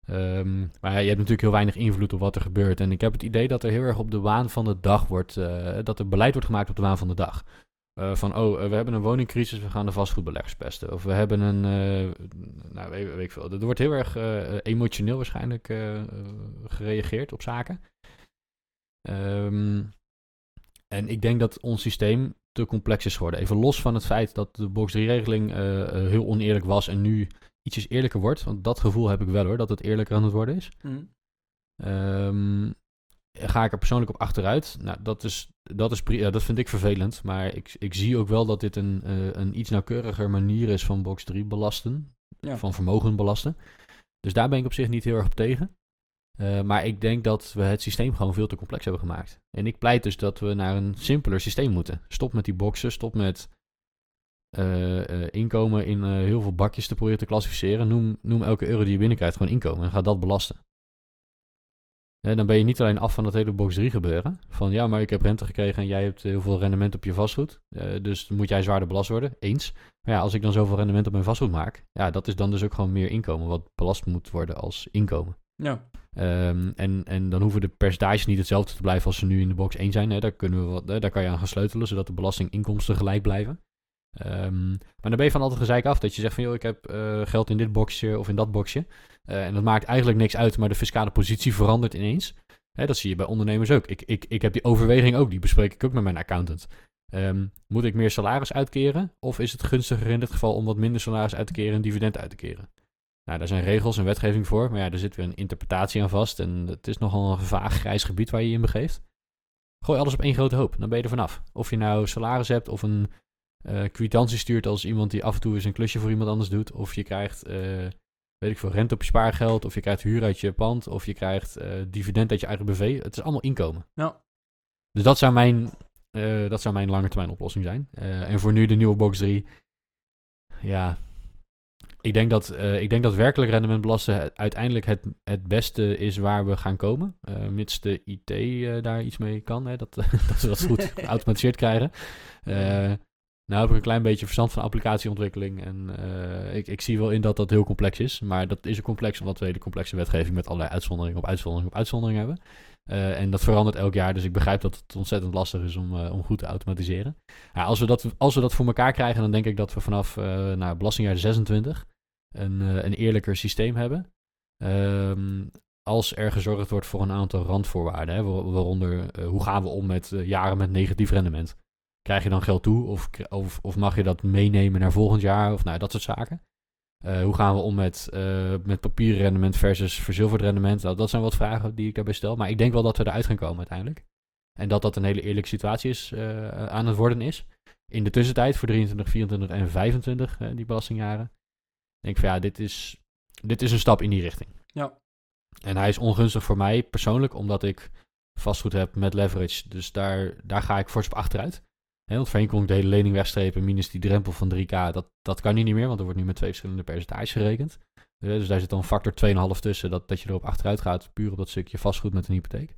Ehm, maar je hebt natuurlijk heel weinig invloed op wat er gebeurt. En ik heb het idee dat er heel erg op de waan van de dag wordt, eh, dat er beleid wordt gemaakt op de waan van de dag. Eh, van, oh, eh, we hebben een woningcrisis, we gaan de vastgoedbeleggers pesten. Of we hebben een, nou, weet, ik veel. Er wordt heel erg emotioneel waarschijnlijk gereageerd op zaken. Ehm, en ik denk dat ons systeem te complex is geworden. Even los van het feit dat de box 3-regeling eh, eh, heel oneerlijk was en nu ietsjes eerlijker wordt. Want dat gevoel heb ik wel hoor, dat het eerlijker aan het worden is. Ehm, ga ik er persoonlijk op achteruit? Nou, dat, is, dat, is, ja, dat vind ik vervelend. Maar ik, ik zie ook wel dat dit een, eh, een iets nauwkeuriger manier is van box 3 belasten. Ja. Van vermogen belasten. Dus daar ben ik op zich niet heel erg op tegen. Eh, maar ik denk dat we het systeem gewoon veel te complex hebben gemaakt. En ik pleit dus dat we naar een simpeler systeem moeten. Stop met die boxen, stop met inkomen in eh, heel veel bakjes te proberen te klassificeren. Noem, noem elke euro die je binnenkrijgt gewoon inkomen en ga dat belasten. Eh, dan ben je niet alleen af van dat hele box 3 gebeuren. Van ja, maar ik heb rente gekregen en jij hebt heel veel rendement op je vastgoed. Eh, dus moet jij zwaarder belast worden. Eens. Maar ja, als ik dan zoveel rendement op mijn vastgoed maak. Ja, dat is dan dus ook gewoon meer inkomen. Wat belast moet worden als inkomen. Ja, Ehm, en, en dan hoeven de percentages niet hetzelfde te blijven als ze nu in de box 1 zijn. Hè. Daar, kunnen we wat, hè, daar kan je aan gaan sleutelen, zodat de belastinginkomsten gelijk blijven. Ehm, maar dan ben je van altijd gezeik af. Dat je zegt van, joh, ik heb eh, geld in dit boxje of in dat boxje. Eh, en dat maakt eigenlijk niks uit, maar de fiscale positie verandert ineens. Hè, dat zie je bij ondernemers ook. Ik, ik, ik heb die overweging ook, die bespreek ik ook met mijn accountant. Ehm, moet ik meer salaris uitkeren? Of is het gunstiger in dit geval om wat minder salaris uit te keren en dividend uit te keren? Nou, daar zijn regels en wetgeving voor, maar ja, er zit weer een interpretatie aan vast. En het is nogal een vaag grijs gebied waar je je in begeeft. Gooi alles op één grote hoop, dan ben je er vanaf. Of je nou salaris hebt of een eh kwitantie stuurt als iemand die af en toe eens een klusje voor iemand anders doet. Of je krijgt, eh, weet ik veel, rente op je spaargeld. Of je krijgt huur uit je pand. Of je krijgt eh, dividend uit je eigen BV. Het is allemaal inkomen. Ja. Dus dat zou mijn, dat zou mijn lange termijn oplossing zijn. En voor nu de nieuwe box 3. Ja, Ik denk dat, eh, ik denk dat werkelijk rendement belasten uiteindelijk het, het beste is waar we gaan komen. eh, mits de IT daar iets mee kan. Hè, dat, dat we dat goed geautomatiseerd krijgen. Nou heb ik een klein beetje verstand van applicatieontwikkeling. En eh, ik, ik zie wel in dat dat heel complex is. Maar dat is een complex omdat we hele complexe wetgeving met allerlei uitzonderingen op uitzondering op uitzondering hebben. Eh, en dat verandert elk jaar. Dus ik begrijp dat het ontzettend lastig is om, eh, om goed te automatiseren. Ja, als, we dat, als we dat voor elkaar krijgen, dan denk ik dat we vanaf nou, belastingjaar 26 een, een eerlijker systeem hebben. Ehm, als er gezorgd wordt voor een aantal randvoorwaarden, hè, waar- waaronder hoe gaan we om met jaren met negatief rendement? Krijg je dan geld toe of, of, of mag je dat meenemen naar volgend jaar of nou, dat soort zaken? Eh, hoe gaan we om met, eh met papieren rendement versus verzilverd rendement? Nou, dat zijn wat vragen die ik daarbij stel. Maar ik denk wel dat we eruit gaan komen uiteindelijk. En dat dat een hele eerlijke situatie is, eh, aan het worden is. In de tussentijd voor 23, 24 en 25, eh, die belastingjaren. Denk ik van ja, dit is, dit is een stap in die richting. Ja. En hij is ongunstig voor mij persoonlijk, omdat ik vastgoed heb met leverage. Dus daar, daar ga ik fors op achteruit. Hè, want voorheen kon ik de hele lening wegstrepen minus die drempel van 3k. Dat, dat kan nu niet meer, want er wordt nu met twee verschillende percentages gerekend. Eh, dus daar zit dan een factor 2,5 tussen, dat, dat je erop achteruit gaat, puur op dat stukje vastgoed met een hypotheek.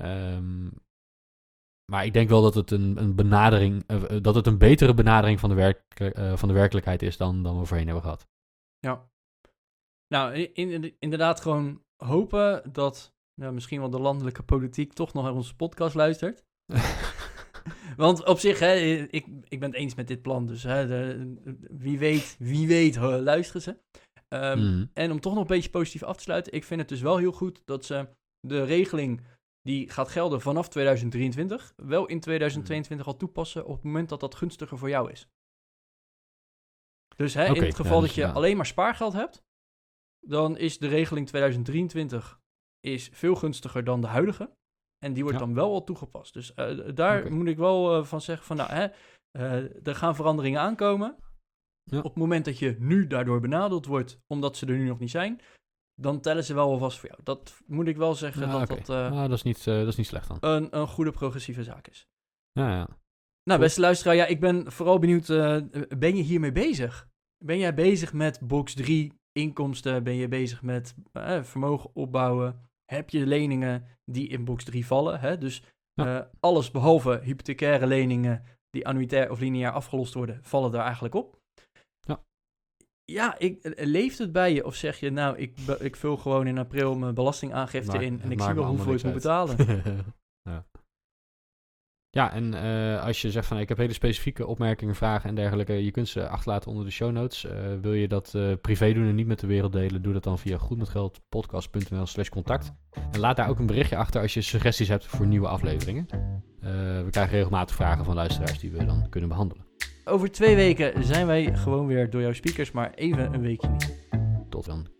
Ehm, maar ik denk wel dat het een, een benadering, eh, eh, dat het een betere benadering van de, werk, van de werkelijkheid is dan, dan we voorheen hebben gehad. Ja. Nou, in, in- inderdaad gewoon hopen dat nou, misschien wel de landelijke politiek toch nog naar onze podcast luistert. Want op zich, hè, ik, ik ben het eens met dit plan. Dus hè, de- wie weet, wie weet, luisteren ze. Ehm, Mhm. En om toch nog een beetje positief af te sluiten, ik vind het dus wel heel goed dat ze de regeling die gaat gelden vanaf 2023, wel in 2022 al toepassen op het moment dat dat gunstiger voor jou is. Dus hè, in het ja, geval dat je ja. alleen maar spaargeld hebt, dan is de regeling 2023 is veel gunstiger dan de huidige. En die wordt Ja. dan wel al toegepast. Dus eh, daar moet ik wel eh, van zeggen van, nou, hè, eh, er gaan veranderingen aankomen. Ja. Op het moment dat je nu daardoor benadeeld wordt, omdat ze er nu nog niet zijn, dan tellen ze wel wel vast voor jou. Dat moet ik wel zeggen Ja, dat oké. dat Ah, dat, is niet, dat is niet slecht dan. een, een goede progressieve zaak is. Ja, ja. Nou, beste luisteraar, ja, ik ben vooral benieuwd, ben je hiermee bezig? Ben jij bezig met box 3 inkomsten? Ben je bezig met vermogen opbouwen? Heb je leningen die in box 3 vallen? Hè? Dus Ja. eh, alles behalve hypothecaire leningen die annuitair of lineair afgelost worden, vallen daar eigenlijk op. Ja. Ja, ik, eh, leeft het bij je? Of zeg je, nou, ik, ik vul gewoon in april mijn belastingaangifte in en ik zie wel hoeveel ik moet betalen? ja. Ja, en eh, als je zegt van ik heb hele specifieke opmerkingen, vragen en dergelijke, je kunt ze achterlaten onder de show notes. Eh, wil je dat eh, privé doen en niet met de wereld delen, doe dat dan via goedmetgeldpodcast.nl slash contact. En laat daar ook een berichtje achter als je suggesties hebt voor nieuwe afleveringen. We krijgen regelmatig vragen van luisteraars die we dan kunnen behandelen. Over twee weken zijn wij gewoon weer door jouw speakers, maar even een weekje niet. Tot dan.